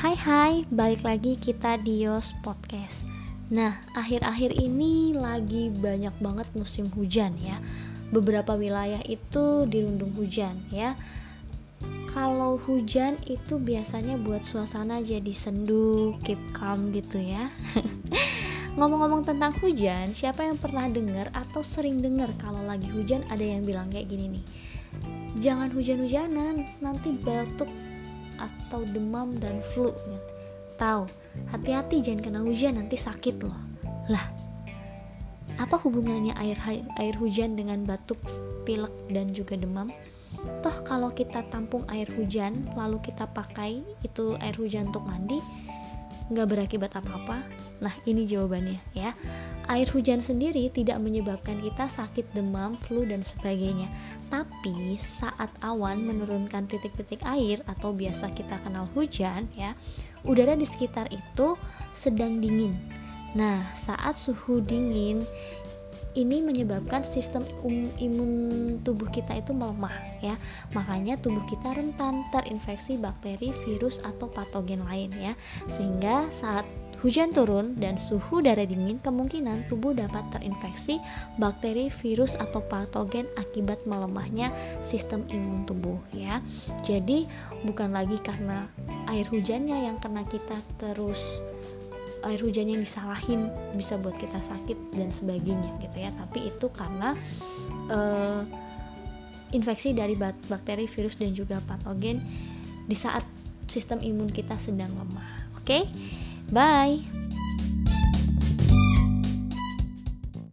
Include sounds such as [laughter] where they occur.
Hai hai, balik lagi kita di Yos Podcast. Nah, akhir-akhir ini lagi banyak banget musim hujan ya. Beberapa wilayah itu dirundung hujan ya. Kalau hujan itu biasanya buat suasana jadi sendu, keep calm gitu ya. [laughs] Ngomong-ngomong tentang hujan, siapa yang pernah dengar atau sering dengar kalau lagi hujan ada yang bilang kayak gini nih? Jangan hujan-hujanan, nanti batuk atau demam dan flu ya. Tahu, hati-hati jangan kena hujan nanti sakit loh. Lah, apa hubungannya air air hujan dengan batuk, pilek dan juga demam? Toh kalau kita tampung air hujan lalu kita pakai itu air hujan untuk mandi, nggak berakibat apa-apa. Nah, ini jawabannya ya. Air hujan sendiri tidak menyebabkan kita sakit demam, flu, dan sebagainya. Tapi saat awan menurunkan titik-titik air atau biasa kita kenal hujan ya, udara di sekitar itu sedang dingin. Nah, saat suhu dingin ini menyebabkan sistem um, imun tubuh kita itu melemah ya makanya tubuh kita rentan terinfeksi bakteri virus atau patogen lain ya sehingga saat Hujan turun dan suhu udara dingin, kemungkinan tubuh dapat terinfeksi bakteri, virus, atau patogen akibat melemahnya sistem imun tubuh ya. Jadi bukan lagi karena air hujannya yang kena kita terus air hujan yang disalahin bisa buat kita sakit dan sebagainya gitu ya tapi itu karena uh, infeksi dari bakteri virus dan juga patogen di saat sistem imun kita sedang lemah oke okay? Bye!